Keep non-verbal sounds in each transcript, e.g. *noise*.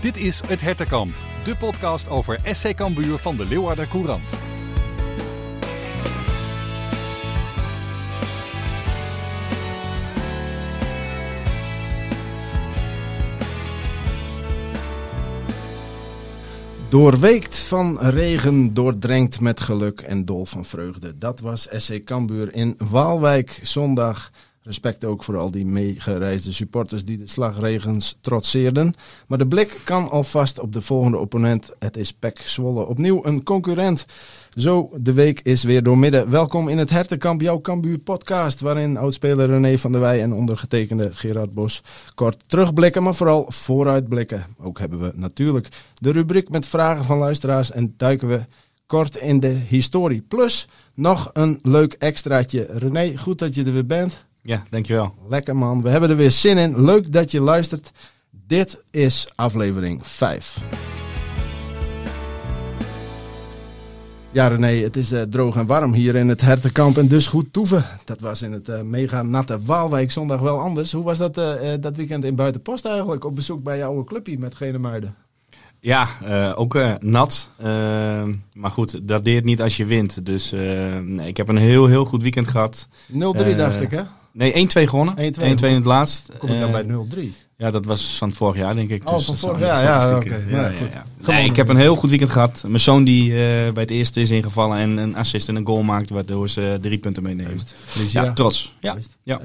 Dit is Het Hertenkamp, de podcast over SC Cambuur van de Leeuwarder Courant. Doorweekt van regen, doordrenkt met geluk en dol van vreugde. Dat was SC Cambuur in Waalwijk zondag. Respect ook voor al die meegereisde supporters die de slagregens trotseerden. Maar de blik kan alvast op de volgende opponent. Het is PEC Zwolle. Opnieuw een concurrent. Zo, de week is weer doormidden. Welkom in het Hertenkamp, jouw Cambuur podcast. Waarin oudspeler René van der Wij en ondergetekende Gerard Bos kort terugblikken, maar vooral vooruitblikken. Ook hebben we natuurlijk de rubriek met vragen van luisteraars en duiken we kort in de historie. Plus nog een leuk extraatje. René, goed dat je er weer bent. Ja, dankjewel. Lekker man, we hebben er weer zin in. Leuk dat je luistert. Dit is aflevering 5. Ja René, het is uh, droog en warm hier in het Hertenkamp en dus goed toeven. Dat was in het uh, mega natte Waalwijk zondag wel anders. Hoe was dat, uh, dat weekend in Buitenpost eigenlijk? Op bezoek bij jouw clubje met Genemuiden? Ja, ook nat. maar goed, dat deert niet als je wint. Dus nee, ik heb een heel, heel goed weekend gehad. 0-3 dacht ik hè? Nee, 1-2 gewonnen. 1-2 in het laatst. Kom ik dan bij 0-3? Ja, dat was van vorig jaar, denk ik. Oh, dus van vorig jaar, ja. Okay. Ja, ja, ja, Nee, ik heb een heel goed weekend gehad. Mijn zoon die uh, bij het eerste is ingevallen en een assist en een goal maakt, waardoor ze drie punten meenemen. Dus ja, trots. Ja. ja.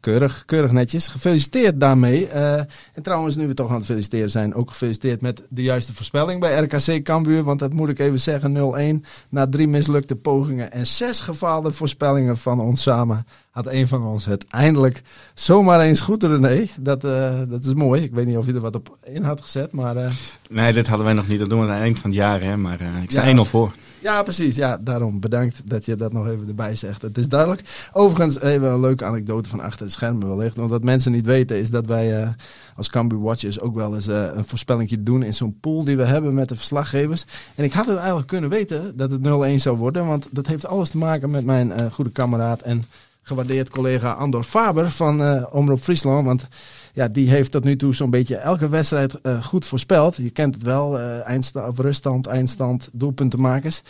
Keurig, keurig netjes. Gefeliciteerd daarmee. Uh, en trouwens, nu we toch aan het feliciteren zijn, ook gefeliciteerd met de juiste voorspelling bij RKC Cambuur. Want dat moet ik even zeggen, 0-1 na drie mislukte pogingen en zes gefaalde voorspellingen van ons samen had een van ons het eindelijk zomaar eens goed, René. Dat, uh, dat is mooi. Ik weet niet of je er wat op in had gezet, maar... Uh... Nee, dit hadden wij nog niet. Dat doen we aan het eind van het jaar, hè. Maar uh, ik sta ja. 1-0 voor. Ja, precies. Ja, daarom bedankt dat je dat nog even erbij zegt. Het is duidelijk. Overigens, even een leuke anekdote van achter de schermen wellicht. Want wat mensen niet weten is dat wij als Cambuur Watchers ook wel eens een voorspellingje doen in zo'n pool die we hebben met de verslaggevers. En ik had het eigenlijk kunnen weten dat het 0-1 zou worden. Want dat heeft alles te maken met mijn goede kameraad en gewaardeerd collega Andor Faber van uh, Omroep Friesland. Want ja, die heeft tot nu toe zo'n beetje elke wedstrijd uh, goed voorspeld. Je kent het wel, uh, eindstand, of ruststand, eindstand, doelpuntenmakers.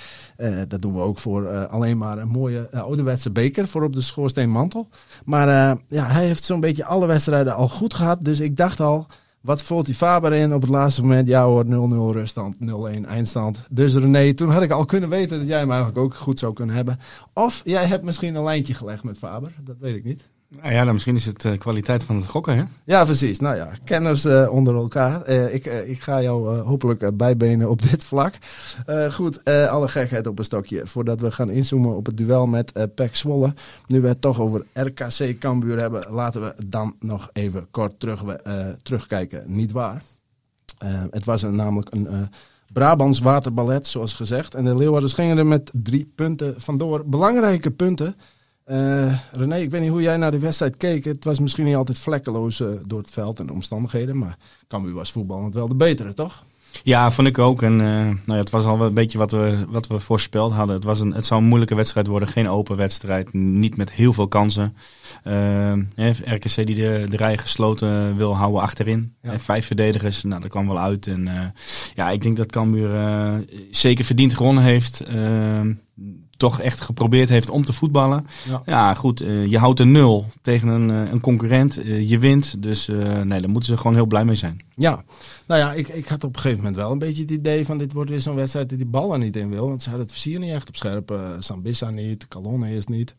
dat doen we ook voor alleen maar een mooie ouderwetse beker voor op de schoorsteenmantel. Maar ja, hij heeft zo'n beetje alle wedstrijden al goed gehad. Dus ik dacht al, wat voelt die Faber in op het laatste moment? Ja hoor, 0-0 ruststand, 0-1 eindstand. Dus René, toen had ik al kunnen weten dat jij hem eigenlijk ook goed zou kunnen hebben. Of jij hebt misschien een lijntje gelegd met Faber, dat weet ik niet. Nou ja, dan misschien is het uh, kwaliteit van het gokken, hè? Ja, precies. Nou ja, kenners uh, onder elkaar. Uh, ik, ik ga jou hopelijk bijbenen op *laughs* dit vlak. goed, alle gekheid op een stokje. Voordat we gaan inzoomen op het duel met uh, Pek Zwolle. Nu we het toch over RKC Cambuur hebben, laten we dan nog even kort terug, terugkijken. Niet waar? het was een, namelijk een... Brabants waterballet, zoals gezegd. En de Leeuwarders gingen er met drie punten vandoor. Belangrijke punten. Uh, René, ik weet niet hoe jij naar de wedstrijd keek. Het was misschien niet altijd vlekkeloos uh, door het veld en de omstandigheden. Maar Cambuur was voetballend wel de betere, toch? Ja, vond ik ook. En uh, nou ja, het was al een beetje wat we, wat we voorspeld hadden. Het, was een, het zou een moeilijke wedstrijd worden. Geen open wedstrijd. Niet met heel veel kansen. RKC die de, de rij gesloten wil houden achterin. Ja. vijf verdedigers. Nou, dat kwam wel uit. En ja, ik denk dat Cambuur zeker verdiend gewonnen heeft toch echt geprobeerd heeft om te voetballen. Ja, ja goed, uh, je houdt een nul tegen een, uh, een concurrent. Uh, je wint. Dus nee, daar moeten ze gewoon heel blij mee zijn. Ja, nou ja, ik, ik had op een gegeven moment wel een beetje het idee van dit wordt weer zo'n wedstrijd die die bal er niet in wil. Want ze hadden het versier niet echt op scherp. Sambissa niet, Calonne is niet.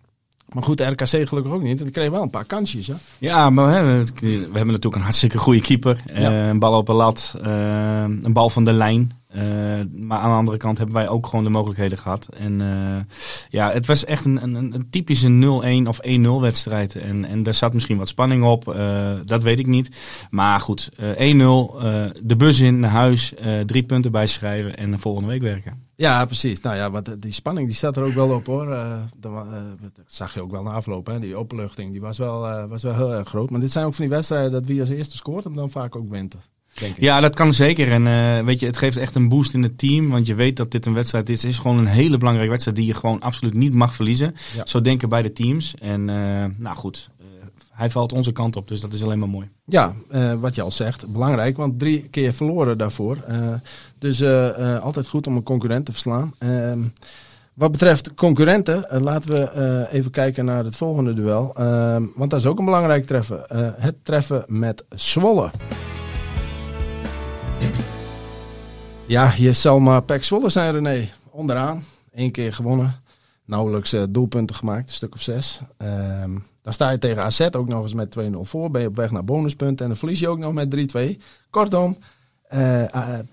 Maar goed, de RKC gelukkig ook niet. En die kreeg wel een paar kansjes. Hè? Ja, maar hè, we, hebben natuurlijk een hartstikke goede keeper. Ja. een bal op een lat, een bal van de lijn. Uh, maar aan de andere kant hebben wij ook gewoon de mogelijkheden gehad. En uh, ja, het was echt een, een, een typische 0-1 of 1-0 wedstrijd. En, en daar zat misschien wat spanning op, uh, dat weet ik niet. Maar goed, 1-0, de bus in, naar huis, drie punten bijschrijven en de volgende week werken. Ja, precies. Nou ja, want die spanning die staat er ook wel op hoor. dat zag je ook wel na afloop. Hè. Die openluchting die was, wel, was wel heel erg groot. Maar dit zijn ook van die wedstrijden dat wie als eerste scoort hem dan vaak ook wint. Ja, dat kan zeker. En uh, weet je, het geeft echt een boost in het team. Want je weet dat dit een wedstrijd is. Het is gewoon een hele belangrijke wedstrijd die je gewoon absoluut niet mag verliezen. Zo denken beide teams. En uh, nou goed, uh, hij valt onze kant op, dus dat is alleen maar mooi. Ja, uh, wat je al zegt, belangrijk, want drie keer verloren daarvoor. Uh, dus uh, altijd goed om een concurrent te verslaan. Ehm, wat betreft concurrenten, laten we even kijken naar het volgende duel. Ehm, want dat is ook een belangrijk treffen. het treffen met Zwolle. Ja, je zal maar Pek Zwolle zijn, René. Onderaan, één keer gewonnen nauwelijks uh, doelpunten gemaakt, een stuk of zes. Ehm, dan sta je tegen AZ ook nog eens met 2-0 voor. Ben je op weg naar bonuspunten en dan verlies je ook nog met 3-2. Kortom, uh,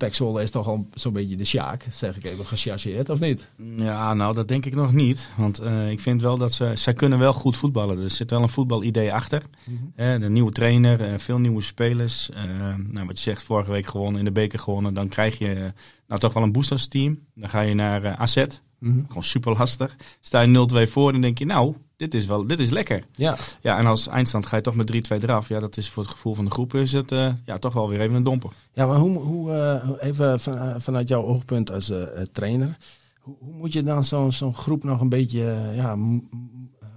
uh, is toch al zo'n beetje de sjaak, zeg ik even gechargeerd, of niet? Ja, nou dat denk ik nog niet. Want uh, ik vind wel dat ze, zij kunnen wel goed voetballen. Er zit wel een voetbalidee achter. Mm -hmm. de nieuwe trainer, veel nieuwe spelers. nou, wat je zegt, vorige week gewonnen, in de beker gewonnen. Dan krijg je nou toch wel een boostersteam. Dan ga je naar AZ. Mm Gewoon super lastig. Sta je 0-2 voor, dan denk je, nou, dit is wel, dit is lekker. Ja. Ja, en als eindstand ga je toch met 3-2 eraf. Ja, dat is voor het gevoel van de groep is het uh, ja, toch wel weer even een domper. Ja, maar hoe, hoe uh, even van, uh, vanuit jouw oogpunt als trainer, hoe, hoe, moet je dan zo'n zo'n groep nog een beetje ja,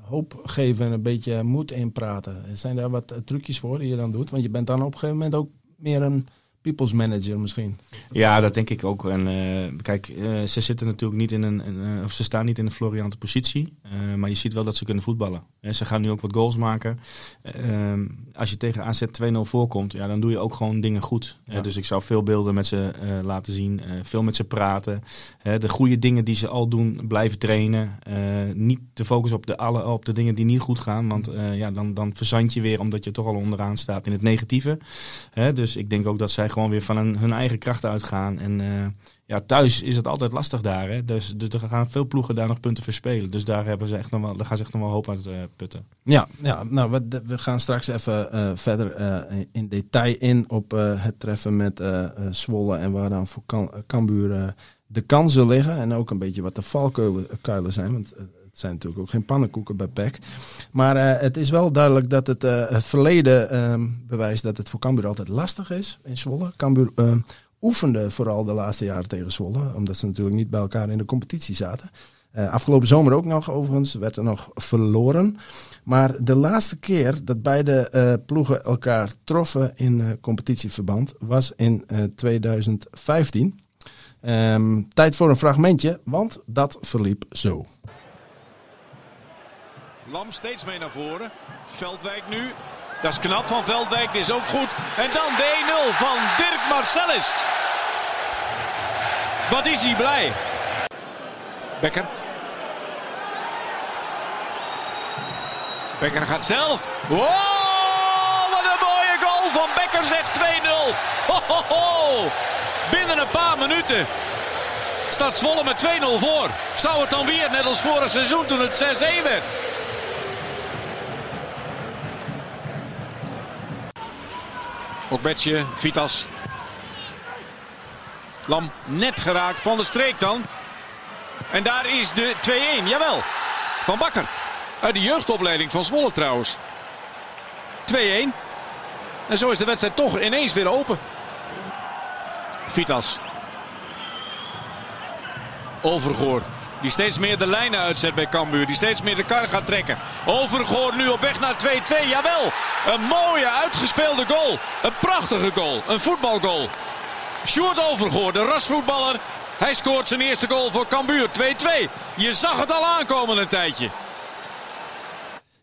hoop geven en een beetje moed inpraten? Zijn daar wat trucjes voor die je dan doet? Want je bent dan op een gegeven moment ook meer een people's manager misschien. Ja, dat denk ik ook. En uh, kijk, uh, ze zitten natuurlijk niet in een, uh, of ze staan niet in een floriante positie, maar je ziet wel dat ze kunnen voetballen. ze gaan nu ook wat goals maken. Ehm, als je tegen AZ 2-0 voorkomt, ja, dan doe je ook gewoon dingen goed. Ja. dus ik zou veel beelden met ze laten zien, veel met ze praten. de goede dingen die ze al doen, blijven trainen. niet te focussen op de, alle, op de dingen die niet goed gaan, want ja, dan, dan verzand je weer omdat je toch al onderaan staat in het negatieve. dus ik denk ook dat zij gewoon weer van hun, eigen krachten uitgaan. En uh, ja, thuis is het altijd lastig daar. Hè? Dus, dus er gaan veel ploegen daar nog punten verspelen. Dus daar, hebben ze echt nog wel, daar gaan ze echt nog wel hoop uit uh, putten. Ja, ja nou, we, we gaan straks even uh, verder in detail in op het treffen met Zwolle. En waar dan voor Cambuur de kansen liggen. En ook een beetje wat de valkuilen zijn. Want het zijn natuurlijk ook geen pannenkoeken bij PEC. Maar uh, het is wel duidelijk dat het, uh, het verleden uh, bewijst dat het voor Cambuur altijd lastig is in Zwolle. Cambuur oefende vooral de laatste jaren tegen Zwolle. Omdat ze natuurlijk niet bij elkaar in de competitie zaten. afgelopen zomer ook nog overigens, werd er nog verloren. Maar de laatste keer dat beide ploegen elkaar troffen in competitieverband was in 2015. Um, ehm, tijd voor een fragmentje, want dat verliep zo. Lam steeds mee naar voren. Veldwijk nu. Dat is knap van Veldwijk. Dit is ook goed. En dan de 1-0 van Dirk Marcellus. Wat is hij blij. Becker. Becker gaat zelf. Wow, wat een mooie goal van Becker zegt 2-0. Binnen een paar minuten staat Zwolle met 2-0 voor. Zou het dan weer, net als vorig seizoen toen het 6-1 werd. Ook Betje, Vitas. Lam net geraakt van de streek dan. En daar is de 2-1. Jawel. Van Bakker. Uit de jeugdopleiding van Zwolle trouwens. 2-1. En zo is de wedstrijd toch ineens weer open. Vitas. Overgoor. Die steeds meer de lijnen uitzet bij Cambuur. Die steeds meer de kar gaat trekken. Overgoor nu op weg naar 2-2. Jawel. Een mooie uitgespeelde goal. Een prachtige goal. Een voetbalgoal. Sjoerd Overgoor, de rasvoetballer. Hij scoort zijn eerste goal voor Cambuur. 2-2. Je zag het al aankomen een tijdje.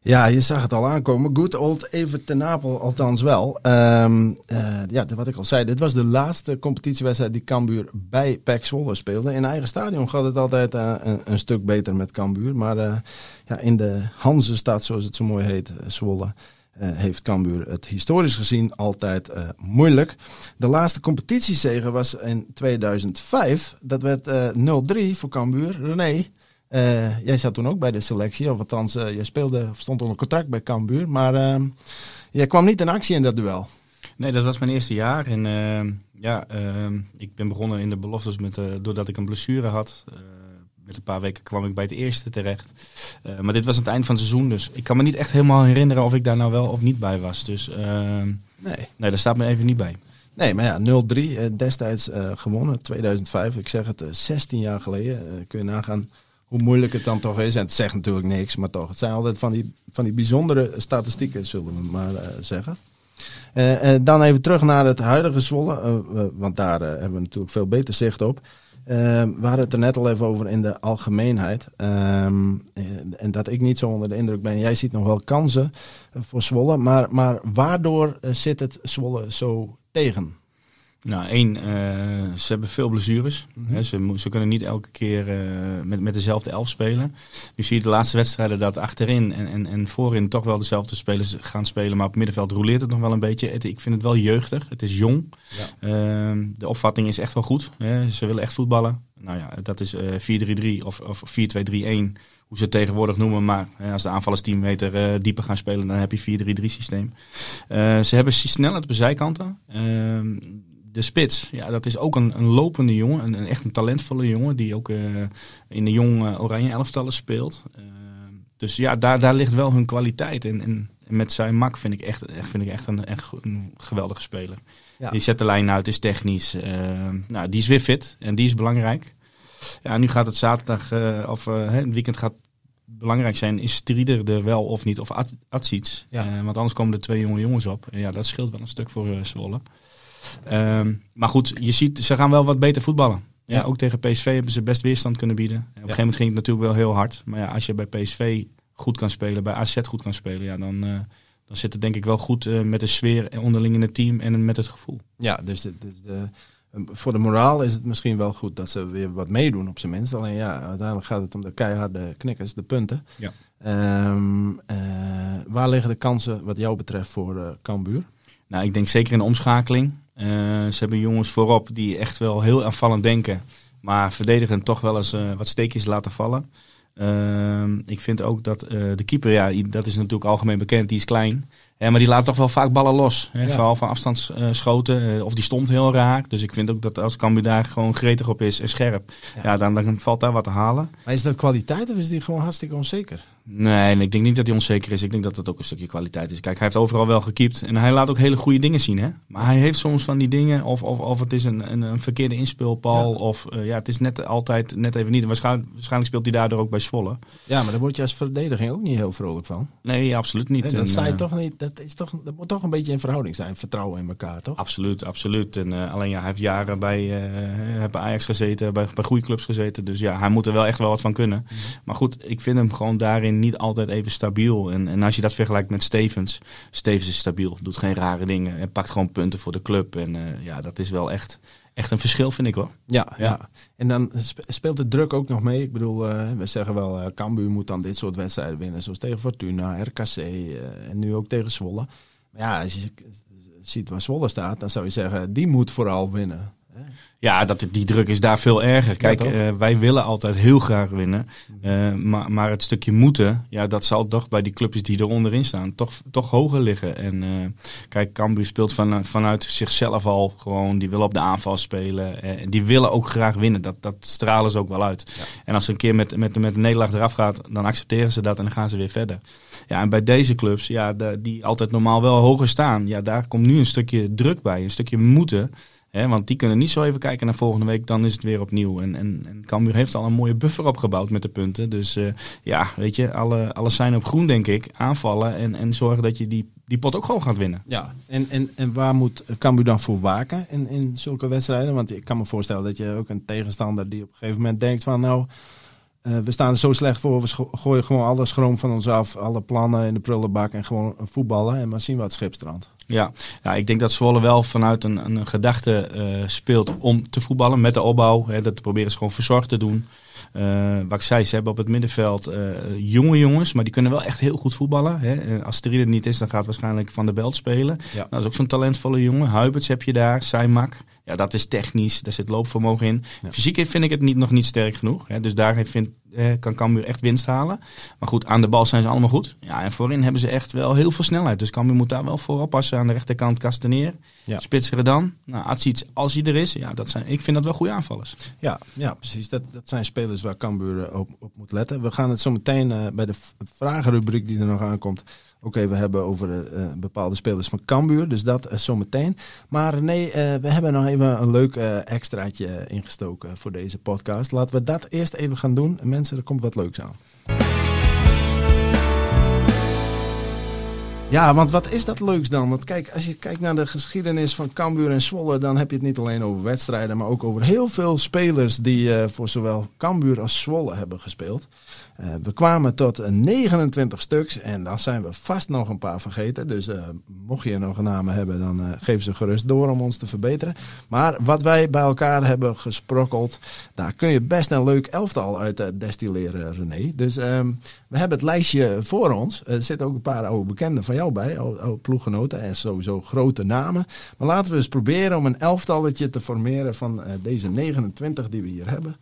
Ja, je zag het al aankomen. Good old even ten Napel althans wel. Um, uh, ja, wat ik al zei, dit was de laatste competitiewedstrijd die Cambuur bij PEC Zwolle speelde. In eigen stadion gaat het altijd uh, een, een, stuk beter met Cambuur. Maar uh, ja, in de Hanzestad, zoals het zo mooi heet, Zwolle, heeft Cambuur het historisch gezien altijd moeilijk. De laatste competitiezege was in 2005. Dat werd 0-3 voor Cambuur. René, uh, jij zat toen ook bij de selectie, of althans, uh, jij speelde, stond onder contract bij Cambuur, maar uh, jij kwam niet in actie in dat duel. Nee, dat was mijn eerste jaar. En ja, ik ben begonnen in de beloftes met, doordat ik een blessure had. met een paar weken kwam ik bij het eerste terecht. maar dit was het eind van het seizoen, dus ik kan me niet echt helemaal herinneren of ik daar nou wel of niet bij was. Dus nee. nee, daar staat me even niet bij. Nee, maar ja, 0-3 destijds gewonnen, 2005. Ik zeg het, 16 jaar geleden. kun je nagaan hoe moeilijk het dan toch is. En het zegt natuurlijk niks, maar toch. Het zijn altijd van die, van die bijzondere statistieken, zullen we maar uh, zeggen. Uh, dan even terug naar het huidige Zwolle, want daar hebben we natuurlijk veel beter zicht op. we hadden het er net al even over in de algemeenheid. Ehm, en dat ik niet zo onder de indruk ben. Jij ziet nog wel kansen voor Zwolle. Maar, maar waardoor zit het Zwolle zo tegen? Nou, één, uh, ze hebben veel blessures. Mm -hmm. ze, ze, kunnen niet elke keer uh, met, met dezelfde elf spelen. Nu zie je de laatste wedstrijden dat achterin en, en, en voorin toch wel dezelfde spelers gaan spelen. Maar op middenveld roleert het nog wel een beetje. Het, ik vind het wel jeugdig. Het is jong. Ja. Uh, de opvatting is echt wel goed. Hè. Ze willen echt voetballen. Nou ja, dat is 4-3-3 of, of 4-2-3-1 hoe ze het tegenwoordig noemen. Maar als de aanvallers 10 meter dieper gaan spelen, dan heb je 4-3-3 systeem. Ze hebben snelheid op de zijkanten. De spits, ja, dat is ook een, een lopende jongen. Een, een, echt een talentvolle jongen die ook in de jong oranje elftallen speelt. dus ja, daar, daar ligt wel hun kwaliteit. En, met zijn mak vind ik echt, echt, vind ik echt een, echt een geweldige speler. Ja. Die zet de lijn uit, is technisch. nou, die is weer fit en die is belangrijk. Ja, nu gaat het zaterdag, of het weekend gaat belangrijk zijn. Is Strieder er wel of niet? Of Atsiets. Ja. Uh, want anders komen er twee jonge jongens op. En ja, dat scheelt wel een stuk voor Zwolle. Ehm, maar goed, je ziet, ze gaan wel wat beter voetballen. Ja, ja, ook tegen PSV hebben ze best weerstand kunnen bieden. Op een gegeven moment ging het natuurlijk wel heel hard. Maar ja, als je bij PSV goed kan spelen, bij AZ goed kan spelen, ja, dan, dan zit het denk ik wel goed met de sfeer onderling in het team en met het gevoel. Ja, dus de, dus de voor de moraal is het misschien wel goed dat ze weer wat meedoen op zijn minst. Alleen ja, uiteindelijk gaat het om de keiharde knikkers, de punten. Ja. Um, uh, waar liggen de kansen wat jou betreft voor Cambuur? Nou, ik denk zeker in de omschakeling. Uh, ze hebben jongens voorop die echt wel heel aanvallend denken. Maar verdedigen toch wel eens wat steekjes laten vallen. Ehm, ik vind ook dat de keeper, ja, dat is natuurlijk algemeen bekend, die is klein. Ja, maar die laat toch wel vaak ballen los. Hè? Ja. Vooral van afstandsschoten. Of die stond heel raar. Dus ik vind ook dat als Cambuur daar gewoon gretig op is en scherp. Ja, ja dan, dan, valt daar wat te halen. Maar is dat kwaliteit of is die gewoon hartstikke onzeker? Nee, ik denk niet dat hij onzeker is. Ik denk dat het ook een stukje kwaliteit is. Kijk, hij heeft overal wel gekiept. En hij laat ook hele goede dingen zien. Hè? Maar hij heeft soms van die dingen. Of, of, of het is een, een, een verkeerde inspeelpal. Ja. Of uh, ja, het is net altijd net even niet. Waarschijnlijk, waarschijnlijk speelt hij daardoor ook bij Zwolle. Ja, maar daar word je als verdediging ook niet heel vrolijk van. Nee, absoluut niet. Nee, dat, en, uh, toch niet dat, is toch, dat moet toch een beetje in verhouding zijn. Vertrouwen in elkaar, toch? Absoluut, absoluut. En uh, alleen ja, hij heeft jaren bij, bij Ajax gezeten. Bij, bij goede clubs gezeten. Dus ja, hij moet er wel echt wel wat van kunnen. Mm -hmm. Maar goed, ik vind hem gewoon daarin niet altijd even stabiel. En, en als je dat vergelijkt met Stevens. Stevens is stabiel, doet geen rare dingen. En pakt gewoon punten voor de club. En uh, ja, dat is wel echt, echt een verschil, vind ik hoor. Ja, ja. ja. en dan speelt de druk ook nog mee. Ik bedoel, uh, we zeggen wel, uh, Cambuur moet dan dit soort wedstrijden winnen. Zoals tegen Fortuna, RKC en nu ook tegen Zwolle. Maar ja, als je ziet waar Zwolle staat, dan zou je zeggen, die moet vooral winnen. Ja, dat, die druk is daar veel erger. Kijk, ja, uh, wij willen altijd heel graag winnen. Uh, maar, maar het stukje moeten, ja, dat zal toch bij die clubjes die er onderin staan, toch, toch hoger liggen. En uh, kijk, Cambuur speelt van, vanuit zichzelf al gewoon, die willen op de aanval spelen. En die willen ook graag winnen. Dat, dat stralen ze ook wel uit. Ja. En als ze een keer met, met, met een nederlaag eraf gaat, dan accepteren ze dat en dan gaan ze weer verder. Ja, en bij deze clubs, ja, de, die altijd normaal wel hoger staan, ja, daar komt nu een stukje druk bij, een stukje moeten. Want die kunnen niet zo even kijken naar volgende week, dan is het weer opnieuw. En, en, en Cambuur heeft al een mooie buffer opgebouwd met de punten. Dus uh, ja, weet je, alle, alles zijn op groen denk ik. Aanvallen en, en zorgen dat je die, die pot ook gewoon gaat winnen. Ja, en, en, en waar moet Cambuur dan voor waken in, in zulke wedstrijden? Want ik kan me voorstellen dat je ook een tegenstander die op een gegeven moment denkt van nou... Uh, we staan er zo slecht voor, we gooien gewoon alle schroom van ons af, alle plannen in de prullenbak en gewoon voetballen en maar zien wat schipstrand. Ja. ik denk dat Zwolle wel vanuit een, een gedachte uh, speelt om te voetballen met de opbouw. Hè, dat proberen ze gewoon verzorgd te doen. Uh, wat ik zei, ze hebben op het middenveld uh, jonge jongens, maar die kunnen wel echt heel goed voetballen. Hè. Als Strieder er niet is, dan gaat waarschijnlijk Van der Belt spelen. Ja. Nou, dat is ook zo'n talentvolle jongen. Huiberts heb je daar, Seimak. Ja, dat is technisch, daar zit loopvermogen in. Ja. Fysiek vind ik het niet, nog niet sterk genoeg. Hè. Dus daar vind, eh, kan Cambuur echt winst halen. Maar goed, aan de bal zijn ze allemaal goed. Ja, en voorin hebben ze echt wel heel veel snelheid. Dus Cambuur moet daar wel voor oppassen. Aan de rechterkant Castaneer. Ja. Spitseren dan. Nou, Atsiets, als hij er is. Ja, dat zijn, ik vind dat wel goede aanvallers. Ja, ja precies. Dat, dat zijn spelers waar Cambuur op, op moet letten. We gaan het zo meteen uh, bij de vragenrubriek die er nog aankomt ook even hebben over uh, bepaalde spelers van Cambuur. Dus dat uh, zometeen. Maar nee, we hebben nog even een leuk extraatje ingestoken voor deze podcast. Laten we dat eerst even gaan doen. Mensen, er komt wat leuks aan. Ja, want wat is dat leuks dan? Want kijk, als je kijkt naar de geschiedenis van Cambuur en Zwolle, dan heb je het niet alleen over wedstrijden, maar ook over heel veel spelers die uh, voor zowel Cambuur als Zwolle hebben gespeeld. Uh, we kwamen tot 29 stuks en dan zijn we vast nog een paar vergeten. Dus mocht je nog namen hebben, dan geef ze gerust door om ons te verbeteren. Maar wat wij bij elkaar hebben gesprokkeld, daar kun je best een leuk elftal uit destilleren, René. Dus ehm, we hebben het lijstje voor ons. Er zitten ook een paar oude bekenden van jou bij, oude ploeggenoten en sowieso grote namen. Maar laten we eens proberen om een elftalletje te formeren van deze 29 die we hier hebben.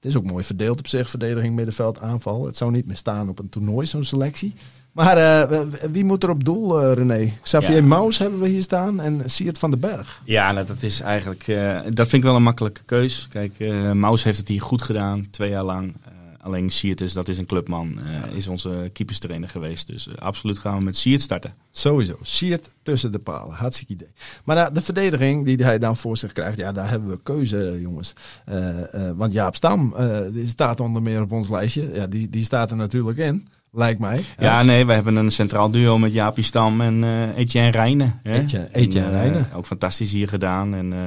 Het is ook mooi verdeeld op zich, verdediging, middenveld, aanval. Het zou niet meer staan op een toernooi, zo'n selectie. Maar uh, wie moet er op doel, uh, René? Xavier ja. Maus hebben we hier staan en Siert van den Berg. Ja, nou, dat is eigenlijk, uh, dat vind ik wel een makkelijke keus. Kijk, Maus heeft het hier goed gedaan, twee jaar lang. Alleen Siert, dat is een clubman, uh, is onze keeperstrainer geweest. Dus uh, absoluut gaan we met Siert starten. Sowieso. Siert tussen de palen. Hartstikke idee. Maar de verdediging die hij dan voor zich krijgt, ja, daar hebben we keuze, jongens. want Jaap Stam, die staat onder meer op ons lijstje. Ja, die, die staat er natuurlijk in. Lijkt mij. Ja, nee, we hebben een centraal duo met Jaapie Stam en uh, Etienne Rijnen. Etienne, Etienne Rijnen. ook fantastisch hier gedaan. En uh,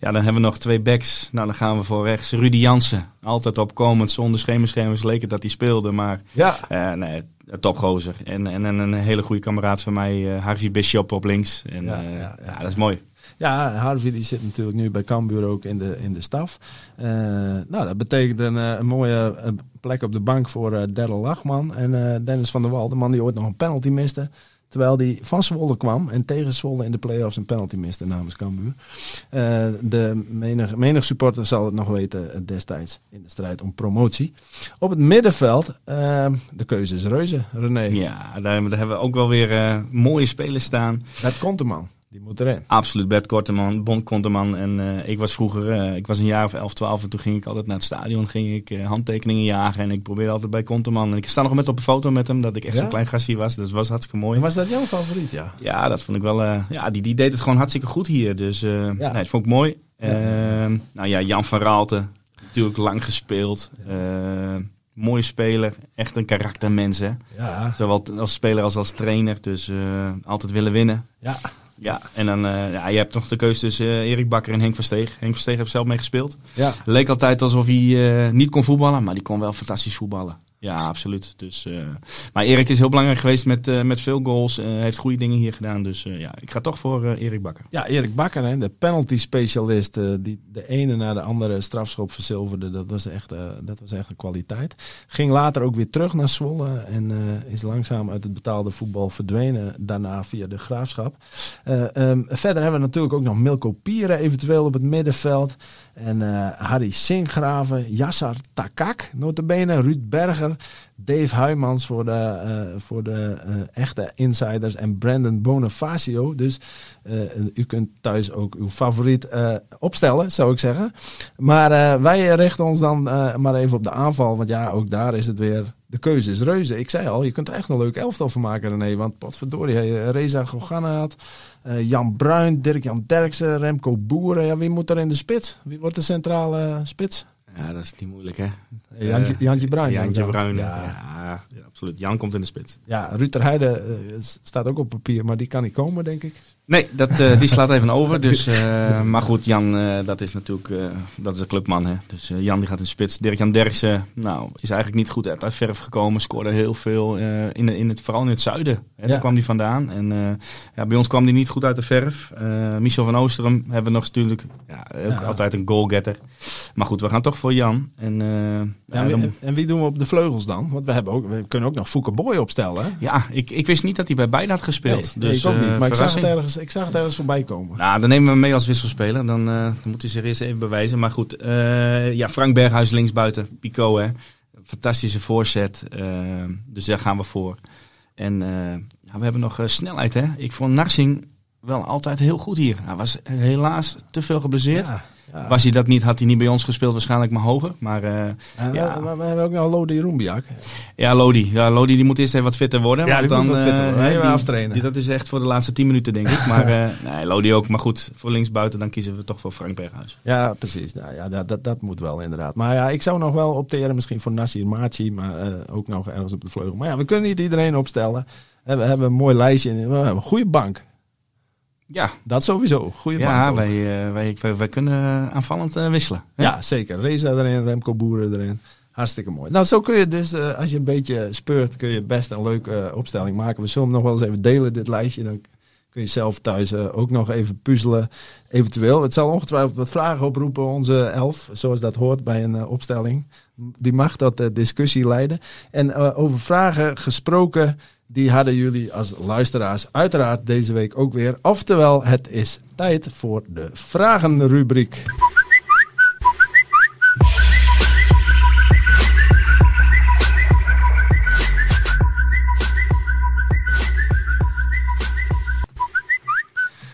ja, dan hebben we nog twee backs. Nou, dan gaan we voor rechts. Rudy Jansen. Altijd opkomend, zonder schemerschermers leek het dat hij speelde. Maar ja. Nee, topgozer. En, en, en, een hele goede kameraad van mij, Harvey Bishop op links. En, ja, ja, ja, ja, dat is mooi. Ja, Harvey die zit natuurlijk nu bij Cambuur ook in de, in de staf. Uh, nou, dat betekent een, een mooie plek op de bank voor uh, Daryl Lachman en uh, Dennis van der Wal. De man die ooit nog een penalty miste. Terwijl die van Zwolle kwam en tegen Zwolle in de play-offs een penalty miste namens Cambuur. Uh, de menig, menig supporter zal het nog weten destijds in de strijd om promotie. Op het middenveld, de keuze is reuze, René. Ja, daar, hebben we ook wel weer mooie spelers staan. Dat komt de man. Die moet erin. Absoluut, Bert Korteman, Bond Korteman. En uh, ik was vroeger, uh, ik was een jaar of 11, 12 en toen ging ik altijd naar het stadion, ging ik uh, handtekeningen jagen en ik probeerde altijd bij Konteman. En ik sta nog met op een foto met hem, dat ik echt ja? zo'n klein gastje was, dus dat was hartstikke mooi. En was dat jouw favoriet, ja? Ja, dat vond ik wel, ja, die, die deed het gewoon hartstikke goed hier, dus ja. nee, dat vond ik mooi. Ja. Ehm, nou ja, Jan van Raalte, natuurlijk lang gespeeld. mooie speler, echt een karaktermens hè. Ja. Zowel als speler als als trainer, dus altijd willen winnen. Ja. Ja, en dan uh, ja, je hebt nog de keuze tussen uh, Erik Bakker en Henk Versteeg. Henk Versteeg heeft zelf mee gespeeld. Ja. Leek altijd alsof hij uh, niet kon voetballen, maar die kon wel fantastisch voetballen. Ja, absoluut. Dus, uh, maar Erik is heel belangrijk geweest met, uh, met veel goals. Uh, heeft goede dingen hier gedaan. Dus ja, ik ga toch voor Erik Bakker. Ja, Erik Bakker, hè, de penalty specialist. die de ene na de andere strafschop verzilverde. Dat was echt, dat was echt een kwaliteit. Ging later ook weer terug naar Zwolle. En is langzaam uit het betaalde voetbal verdwenen. Daarna via de graafschap. Um, verder hebben we natuurlijk ook nog Milko Pieren eventueel op het middenveld. En Harry Sinkgraven, Yassar Takak, notabene, Ruud Berger, Dave Huymans voor de, uh, voor de uh, echte insiders en Brandon Bonifacio. Dus u kunt thuis ook uw favoriet opstellen, zou ik zeggen. Maar wij richten ons dan maar even op de aanval, want ja, ook daar is het weer... De keuze is reuze. Ik zei al, je kunt er echt een leuk elftal van maken, René. Want potverdorie, hey, Reza Gogana had... Uh, Jan Bruin, Dirk-Jan Derksen, Remco Boeren. Ja, wie moet er in de spits? Wie wordt de centrale spits? Ja, dat is niet moeilijk, hè? Jantje, uh, Jantje Bruin. Jantje Bruin, ja. Ja, ja. absoluut. Jan komt in de spits. Ja, Ruud Heide staat ook op papier, maar die kan niet komen, denk ik. Nee, dat, uh, die slaat even over. Dus, uh, *laughs* maar goed, Jan, uh, dat is natuurlijk dat is een clubman. Hè? Dus Jan die gaat in spits. Dirk-Jan Derksen nou, is eigenlijk niet goed uit, verf gekomen. Scoorde heel veel, in, in het, vooral in het zuiden. Hè? Ja. Daar kwam hij vandaan. En ja, bij ons kwam hij niet goed uit de verf. Michel van Oosterom hebben we nog natuurlijk ja, ook ja. altijd een goalgetter. Maar goed, we gaan toch voor Jan. En, ja, dan... en wie doen we op de vleugels dan? Want we, hebben ook, we kunnen ook nog Fouke Boy opstellen. Hè? Ja, ik, ik wist niet dat hij bij beide had gespeeld. Nee, dus, ik ook niet, maar ik zag het ergens ik zag het ergens voorbij komen. Nou, dan nemen we hem mee als wisselspeler. Dan, uh, dan moet hij zich eerst even bewijzen. Maar goed, uh, ja, Frank Berghuis linksbuiten. Pico, hè. Fantastische voorzet. Uh, dus daar gaan we voor. En we hebben nog snelheid, hè. Ik vond Narsing wel altijd heel goed hier. Hij was helaas te veel geblesseerd. Ja, ja. Was hij dat niet, had hij niet bij ons gespeeld, waarschijnlijk maar hoger. Maar eh, En ja. we, we- hebben ook nog Lodi Roembiak. ja, Lodi. Ja, Lodi die moet eerst even wat fitter worden. Ja, die moet dan, wat fitter eh, worden. die- aftrainen. die- dat is echt voor de laatste 10 minuten, denk ik. *laughs* Maar eh, nee, Lodi ook. Maar goed, voor linksbuiten dan kiezen we toch voor Frank Berghuis. Ja, precies. Nou, ja, dat, dat, dat moet wel inderdaad. Maar ja, ik zou nog wel opteren misschien voor Nassir Machi, maar ook nog ergens op de vleugel. Maar ja, we kunnen niet iedereen opstellen. We hebben een mooi lijstje. We hebben een goede bank. Ja, Dat sowieso. Goede ja wij, eh, wij, wij, wij kunnen aanvallend eh, wisselen. hè? Ja, zeker. Reza erin, Remco Boeren erin. Hartstikke mooi. Nou, zo kun je dus, eh, als je een beetje speurt, kun je best een leuke opstelling maken. We zullen hem nog wel eens even delen, dit lijstje. Dan kun je zelf thuis ook nog even puzzelen, eventueel. Het zal ongetwijfeld wat vragen oproepen, onze elf, zoals dat hoort bij een opstelling. Die mag eh, discussie leiden. En over vragen gesproken, die hadden jullie als luisteraars uiteraard deze week ook weer. Oftewel, het is tijd voor de vragenrubriek.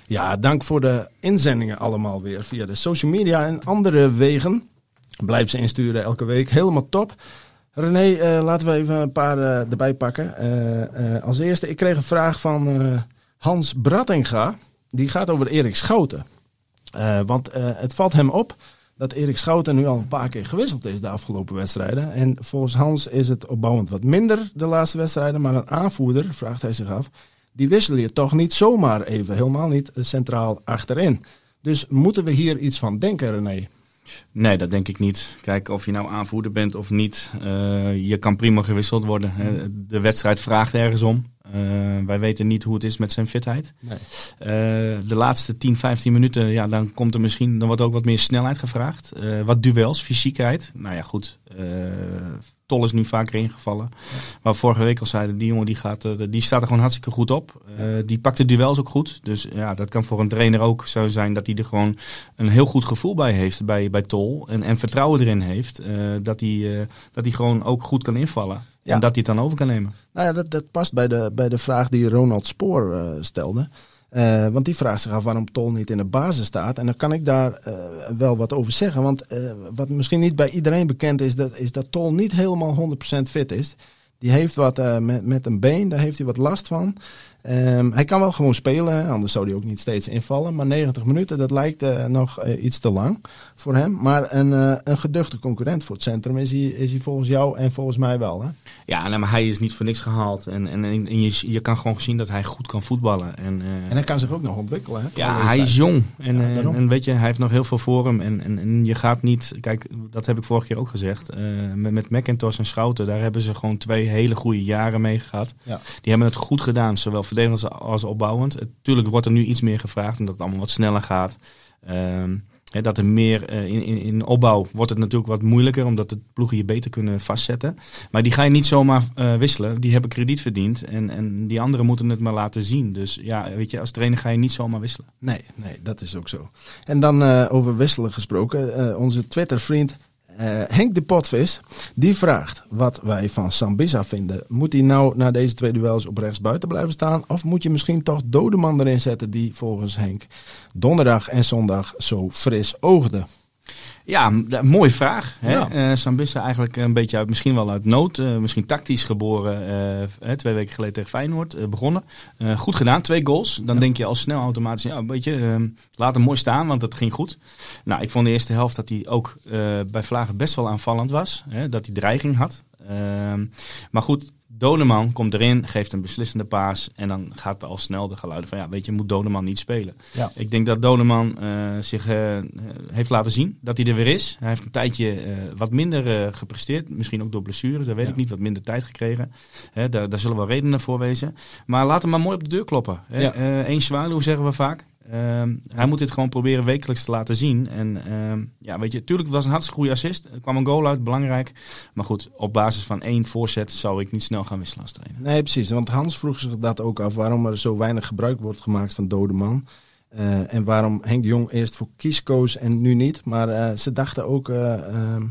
Ja, dank voor de inzendingen allemaal weer via de social media en andere wegen. Blijf ze insturen elke week. Helemaal top. René, eh, laten we even een paar eh, erbij pakken. Eh, als eerste, ik kreeg een vraag van Hans Brattinga. Die gaat over Erik Schouten. Want het valt hem op dat Erik Schouten nu al een paar keer gewisseld is de afgelopen wedstrijden. En volgens Hans is het opbouwend wat minder de laatste wedstrijden. Maar een aanvoerder, vraagt hij zich af, die wissel je toch niet zomaar even, helemaal niet centraal achterin. Dus moeten we hier iets van denken, René? Nee, dat denk ik niet. Kijk, of je nou aanvoerder bent of niet, eh, je kan prima gewisseld worden. De wedstrijd vraagt ergens om. Eh, wij weten niet hoe het is met zijn fitheid. Nee. Eh, de laatste 10, 15 minuten, ja, dan komt er misschien, dan wordt ook wat meer snelheid gevraagd. Eh, wat duels, fysiekheid. Nou ja, goed. Tol is nu vaker ingevallen. Maar vorige week al zeiden, die jongen die, gaat, die staat er gewoon hartstikke goed op. Die pakt de duels ook goed. Dus ja, dat kan voor een trainer ook zo zijn dat hij er gewoon een heel goed gevoel bij heeft bij, bij Tol. En, en vertrouwen erin heeft. dat, hij, dat hij gewoon ook goed kan invallen. Ja. En dat hij het dan over kan nemen. Nou ja, dat, dat past bij de, bij de vraag die Ronald Spoor eh, stelde. Eh, want die vraagt zich af waarom Tol niet in de basis staat. En dan kan ik daar eh, wel wat over zeggen. Want wat misschien niet bij iedereen bekend is, dat, is dat Tol niet helemaal 100% fit is. Die heeft wat met, met een been, daar heeft hij wat last van. Ehm, hij kan wel gewoon spelen, anders zou hij ook niet steeds invallen. Maar 90 minuten, dat lijkt eh, nog eh, iets te lang voor hem. Maar een, eh, een geduchte concurrent voor het centrum is hij, is hij volgens jou en volgens mij wel. Hè? Ja, nou, maar hij is niet voor niks gehaald. En, en, en je, je kan gewoon zien dat hij goed kan voetballen. En, En hij kan zich ook nog ontwikkelen. Hè, Ja, hij is jong. En, Ja, en weet je, hij heeft nog heel veel voor hem. En, en, en je gaat niet... Kijk, dat heb ik vorige keer ook gezegd. met, met McIntosh en Schouten, daar hebben ze gewoon twee hele goede jaren mee gehad. Ja. Die hebben het goed gedaan, zowel verdedigend als opbouwend. Natuurlijk wordt er nu iets meer gevraagd, omdat het allemaal wat sneller gaat. Ehm, dat er meer eh, in, in, in opbouw wordt het natuurlijk wat moeilijker, omdat de ploegen je beter kunnen vastzetten. Maar die ga je niet zomaar eh, wisselen. Die hebben krediet verdiend. En, en die anderen moeten het maar laten zien. Dus ja, weet je, als trainer ga je niet zomaar wisselen. Nee, nee, dat is ook zo. En dan eh, over wisselen gesproken. eh, onze Twitter-vriend eh, Henk de Potvis, die vraagt wat wij van Sambisa vinden. Moet hij nou na deze twee duels op rechts buiten blijven staan? Of moet je misschien toch Dodeman erin zetten die volgens Henk donderdag en zondag zo fris oogde? Ja, mooie vraag. Hè? Ja. Eh, Sambissa eigenlijk een beetje uit, misschien wel uit nood. eh, misschien tactisch geboren. eh, twee weken geleden tegen Feyenoord begonnen. Goed gedaan, twee goals. Dan denk je al snel automatisch, ja, weet je, eh, laat hem mooi staan, want het ging goed. Nou, ik vond de eerste helft dat hij ook bij Vlagen best wel aanvallend was. Hè? Dat hij dreiging had. Ehm, maar goed, Doneman komt erin, geeft een beslissende paas. En dan gaat er al snel de geluiden van, ja, weet je, moet Doneman niet spelen. Ja. Ik denk dat Doneman eh, zich eh, heeft laten zien dat hij er weer is. Hij heeft een tijdje eh, wat minder gepresteerd. Misschien ook door blessures, dat weet Ja. ik niet. Wat minder tijd gekregen. Hè, daar, daar zullen wel redenen voor wezen. Maar laat hem maar mooi op de deur kloppen. Hè. Ja. Eén zwaluw zeggen we vaak. Ehm, hij moet dit gewoon proberen wekelijks te laten zien. En ehm, ja, weet je, natuurlijk was een hartstikke goede assist. Er kwam een goal uit, belangrijk. Maar goed, op basis van één voorzet zou ik niet snel gaan wisselen als trainer. Nee, precies. Want Hans vroeg zich dat ook af waarom er zo weinig gebruik wordt gemaakt van Dodeman. Eh, en waarom Henk Jong eerst voor Kies koos en nu niet. Maar eh, ze dachten ook, eh, ehm,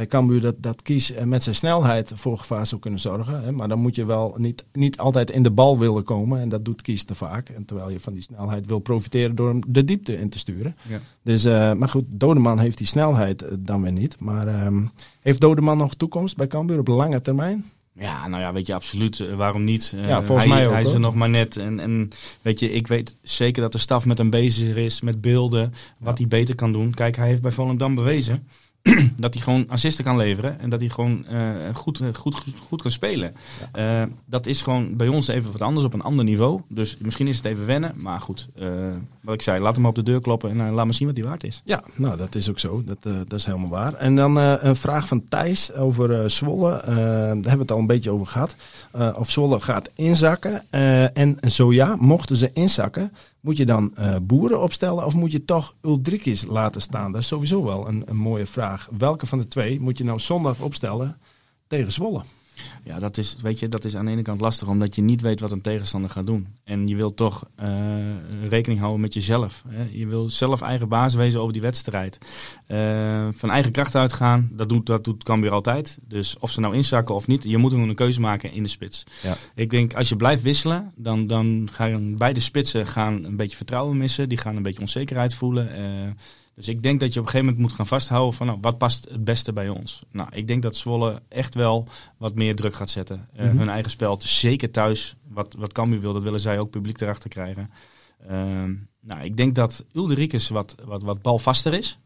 bij Cambuur dat, dat Kies eh, met zijn snelheid voor gevaar zou kunnen zorgen. Hè. Maar dan moet je wel niet, niet altijd in de bal willen komen. En dat doet Kies te vaak. En terwijl je van die snelheid wil profiteren door hem de diepte in te sturen. Ja. Dus, eh, maar goed, Dodeman heeft die snelheid eh, dan weer niet. Maar ehm, heeft Dodeman nog toekomst bij Cambuur op lange termijn? Ja, nou ja, weet je, absoluut. Waarom niet? Volgens hij, mij ook, Hij is hoor. er nog maar net. En, en weet je, ik weet zeker dat de staf met hem bezig is, met beelden, wat hij beter kan doen. Kijk, hij heeft bij Volendam bewezen *clears throat* dat hij gewoon assisten kan leveren. En dat hij gewoon eh, goed, goed, goed, goed kan spelen. Eh, dat is gewoon bij ons even wat anders, op een ander niveau. Dus misschien is het even wennen. Maar goed, eh, wat ik zei, laat hem op de deur kloppen en eh, laat maar zien wat hij waard is. Ja, nou dat is ook zo. Dat, eh, dat is helemaal waar. En dan eh, een vraag van Thijs over eh, Zwolle. Eh, daar hebben we het al een beetje over gehad. Eh, of Zwolle gaat inzakken. Eh, en zo ja, mochten ze inzakken, moet je dan eh, boeren opstellen of moet je toch Uldrikis laten staan? Dat is sowieso wel een, een mooie vraag. Welke van de twee moet je nou zondag opstellen tegen Zwolle? Ja, dat is, weet je, dat is aan de ene kant lastig, omdat je niet weet wat een tegenstander gaat doen. En je wilt toch eh, rekening houden met jezelf. Hè? Je wil zelf eigen baas wezen over die wedstrijd. Eh, van eigen kracht uitgaan, dat doet, dat doet Cambuur altijd. Dus of ze nou inzakken of niet, je moet gewoon een keuze maken in de spits. Ja. Ik denk, als je blijft wisselen, dan, dan gaan beide spitsen gaan een beetje vertrouwen missen. Die gaan een beetje onzekerheid voelen. Eh, dus ik denk dat je op een gegeven moment moet gaan vasthouden van nou, wat past het beste bij ons. Nou, ik denk dat Zwolle echt wel wat meer druk gaat zetten. Eh, Mhm. Hun eigen spel, dus zeker thuis, wat, wat Cambuur wil, dat willen zij ook publiek erachter krijgen. Ehm, nou, ik denk dat Ulderikes wat, wat, wat balvaster is.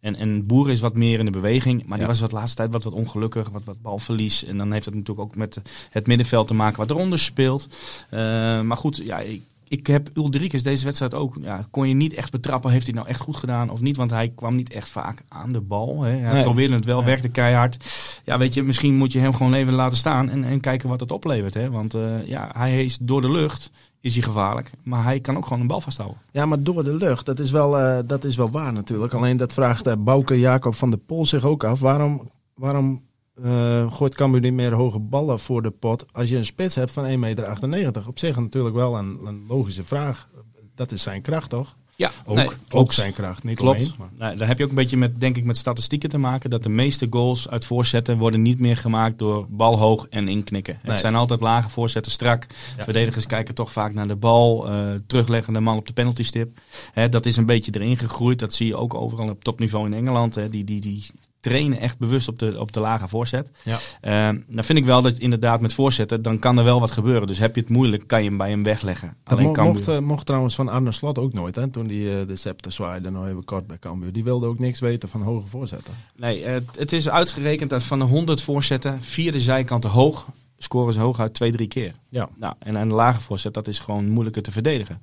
En, en Boer is wat meer in de beweging. Maar die was wat laatste tijd wat, wat ongelukkig, wat, wat balverlies. En dan heeft het natuurlijk ook met het middenveld te maken wat eronder speelt. Eh, maar goed, ja, ik, ik heb Ulrikes deze wedstrijd ook, ja, kon je niet echt betrappen. Heeft hij nou echt goed gedaan of niet? Want hij kwam niet echt vaak aan de bal. Hè. Hij Nee. probeerde het wel, Ja. werkte keihard. Ja, weet je, misschien moet je hem gewoon even laten staan en, en kijken wat het oplevert. Hè. Want eh, ja, hij is door de lucht, is hij gevaarlijk. Maar hij kan ook gewoon een bal vasthouden. Ja, maar door de lucht, dat is wel, eh, dat is wel waar natuurlijk. Alleen dat vraagt eh, Bouke Jacob van der Pol zich ook af. Waarom, waarom eh, gooit Cambuur niet meer hoge ballen voor de pot als je een spits hebt van 1,98 meter? Op zich natuurlijk wel een, een logische vraag. Dat is zijn kracht, toch? Ja, Ook, nee, ook zijn kracht, niet Klopt. alleen. maar- Nou, daar heb je ook een beetje met, denk ik, met statistieken te maken. Dat de meeste goals uit voorzetten worden niet meer gemaakt door bal hoog en inknikken. Nee. Het zijn altijd lage voorzetten strak. Ja. Verdedigers kijken toch vaak naar de bal. eh terugleggen de man op de penaltystip. Hè, dat is een beetje erin gegroeid. Dat zie je ook overal op topniveau in Engeland. Hè. Die, die, die trainen echt bewust op de, op de lage voorzet. Ja. Eh, dan vind ik wel dat inderdaad met voorzetten, dan kan er wel wat gebeuren. Dus heb je het moeilijk, kan je hem bij hem wegleggen. Dat Alleen mo- Cambuur- mocht, eh, mocht trouwens van Arne Slot ook nooit, hè, toen die eh, de scepter zwaaide, nog even kort bij Cambuur. Die wilde ook niks weten van hoge voorzetten. Nee, het, het is uitgerekend dat van de 100 voorzetten, vier de zijkanten hoog, scoren ze hooguit twee, drie keer. Ja. Nou, en een lage voorzet, dat is gewoon moeilijker te verdedigen.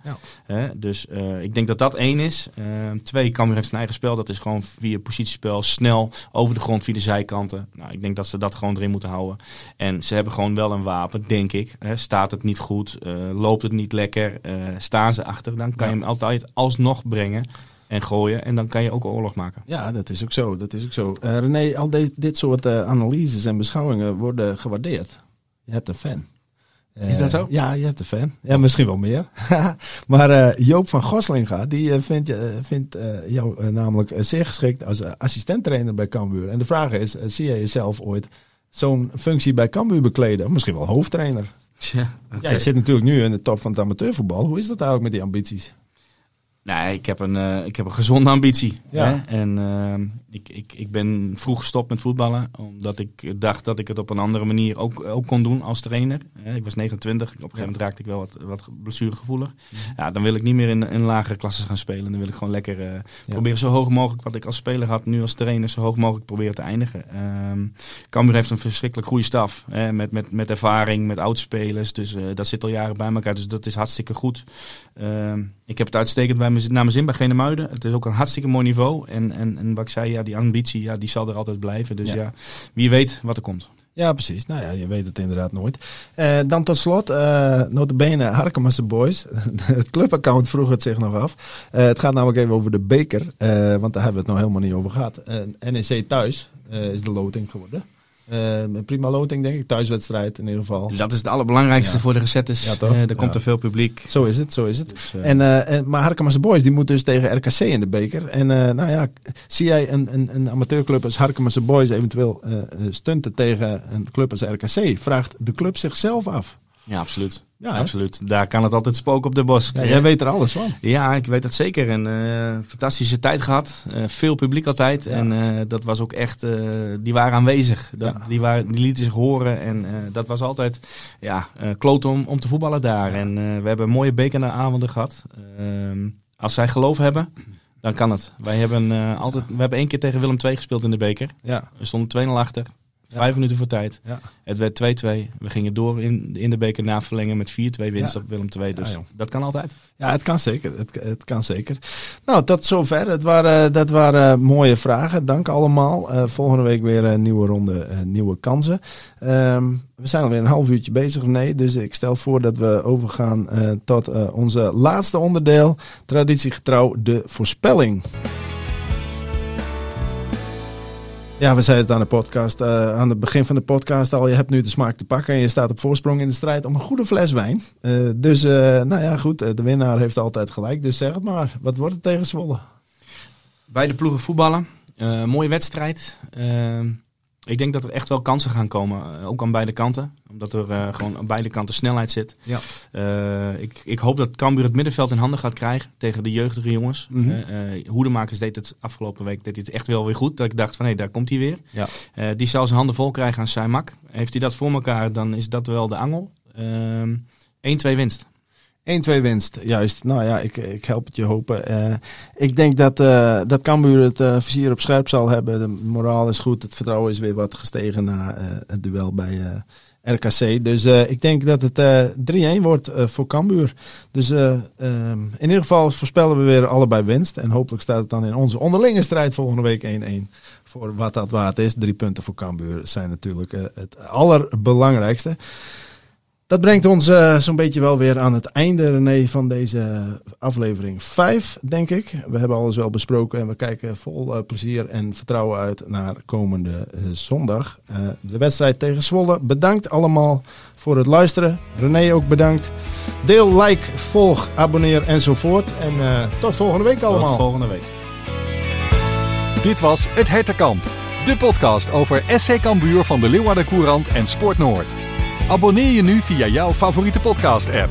Ja. Dus eh, ik denk dat dat één is. Eh, twee, Cambuur heeft zijn eigen spel. Dat is gewoon via positiespel, snel, over de grond, via de zijkanten. Nou, ik denk dat ze dat gewoon erin moeten houden. En ze hebben gewoon wel een wapen, denk ik. Staat het niet goed, eh, loopt het niet lekker, eh, staan ze achter, dan kan Ja. je hem altijd alsnog brengen en gooien. En dan kan je ook oorlog maken. Ja, dat is ook zo. Dat is ook zo. Eh, René, al de- dit soort analyses en beschouwingen worden gewaardeerd. Je hebt een fan. Eh, Is dat zo? Ja, je hebt een fan. Ja, misschien wel meer. *laughs* maar eh, Joop van Goslinga, die eh, vindt, eh, vindt eh, jou eh, namelijk eh, zeer geschikt als assistenttrainer bij Cambuur. En de vraag is, eh, zie jij jezelf ooit zo'n functie bij Cambuur bekleden? Misschien wel hoofdtrainer. Ja, Ja, je zit natuurlijk nu in de top van het amateurvoetbal. Hoe is dat eigenlijk met die ambities? Nee, ik heb een, eh, ik heb een gezonde ambitie. Ja. Hè? En ehm, ik, ik, ik ben vroeg gestopt met voetballen. Omdat ik dacht dat ik het op een andere manier ook, ook kon doen als trainer. Hè, ik was 29. Op een gegeven moment raakte ik wel wat, wat blessuregevoelig. Ja, dan wil ik niet meer in, in lagere klassen gaan spelen. Dan wil ik gewoon lekker eh, proberen zo hoog mogelijk wat ik als speler had. Nu als trainer zo hoog mogelijk proberen te eindigen. Ehm Cambuur heeft een verschrikkelijk goede staf. Hè, met, met, met ervaring, met oudspelers. Dus eh, dat zit al jaren bij elkaar. Dus dat is hartstikke goed. Ehm, ik heb het uitstekend bij me, naar mijn zin bij Genemuiden. Het is ook een hartstikke mooi niveau. En, en, en wat ik zei, ja, die ambitie, ja, die zal er altijd blijven. Dus Ja. ja, wie weet wat er komt. Ja, precies. Nou ja, je weet het inderdaad nooit. Eh, dan tot slot, eh notabene Harkemasse Boys. *laughs* het clubaccount vroeg het zich nog af. Eh, het gaat namelijk even over de beker. want daar hebben we het nog helemaal niet over gehad. Eh, NEC thuis is de loting geworden. Uh, prima loting, denk ik. Thuiswedstrijd in ieder geval. Dat is het allerbelangrijkste Ja. voor de Resettes. Ja, toch? Eh, er komt Ja. er veel publiek. Zo is het, zo is het. Dus, eh, En, eh, en, maar Harkema's Boys die moet dus tegen RKC in de beker. En eh, nou ja, zie jij een, een, een amateurclub als Harkema's Boys eventueel eh, eh, stunten tegen een club als RKC? Vraagt de club zichzelf af. ja, absoluut. Ja, absoluut. Daar kan het altijd spoken op de bos. Ja, jij weet er alles van. Ja, ik weet dat zeker. En eh, fantastische tijd gehad. Eh, veel publiek altijd. Ja. En eh, dat was ook echt, die waren aanwezig. Dat, Ja. die, waren, die lieten zich horen. En dat was altijd ja, kloot om, om te voetballen daar. En we hebben mooie bekeravonden gehad. Ehm, als zij geloof hebben, dan kan het. Wij hebben, altijd, we hebben één keer tegen Willem II gespeeld in de beker. Ja, We stonden 2-0 achter. Vijf minuten voor tijd. ja. Het werd 2-2. We gingen door in, in de beker na verlengen met 4-2 winst op Willem II. Dus Ja, joh. dat kan altijd. ja het kan zeker. Het, het kan zeker. Nou, tot zover. Het waren, dat waren mooie vragen. Dank allemaal. Eh, volgende week weer een nieuwe ronde, eh, nieuwe kansen. Ehm, we zijn alweer een half uurtje bezig, René. Dus ik stel voor dat we overgaan eh, tot eh, onze laatste onderdeel. Traditiegetrouw, de voorspelling. Ja, we zeiden het aan de podcast, eh, aan het begin van de podcast al. Je hebt nu de smaak te pakken en je staat op voorsprong in de strijd om een goede fles wijn. Eh, dus, eh, nou ja, goed. de winnaar heeft altijd gelijk. Dus zeg het maar. Wat wordt het tegen Zwolle? Beide ploegen voetballen. Mooie wedstrijd. Ik denk dat er echt wel kansen gaan komen. eh, ook aan beide kanten. Omdat er eh, gewoon aan beide kanten snelheid zit. Ja. Eh, ik, ik hoop dat Cambuur het middenveld in handen gaat krijgen tegen de jeugdige jongens. Eh, Hoedemakers deed het afgelopen week deed het echt wel weer goed. Dat ik dacht van hé, daar komt hij weer. Ja. Die zal zijn handen vol krijgen aan Saimak. Heeft hij dat voor elkaar, dan is dat wel de angel. Ehm 1-2 winst. 1-2 winst, juist. Nou ja, ik, ik help het je hopen. Eh, ik denk dat, eh dat Cambuur het eh vizier op scherp zal hebben. De moraal is goed. Het vertrouwen is weer wat gestegen na het duel bij RKC. Dus ik denk dat het eh 3-1 wordt voor Cambuur. Dus eh, ehm, in ieder geval voorspellen we weer allebei winst. En hopelijk staat het dan in onze onderlinge strijd volgende week 1-1. Voor wat dat waard is. Drie punten voor Cambuur zijn natuurlijk het allerbelangrijkste. Dat brengt ons eh, zo'n beetje wel weer aan het einde, René, van deze aflevering 5, denk ik. We hebben alles wel besproken en we kijken vol eh, plezier en vertrouwen uit naar komende eh, zondag. De wedstrijd tegen Zwolle. Bedankt allemaal voor het luisteren. René ook bedankt. Deel, like, volg, abonneer enzovoort. En tot volgende week allemaal. Tot volgende week. Dit was Het Hertenkamp, de podcast over SC Cambuur van de Leeuwarden Courant en Sport Noord. Abonneer je nu via jouw favoriete podcast-app.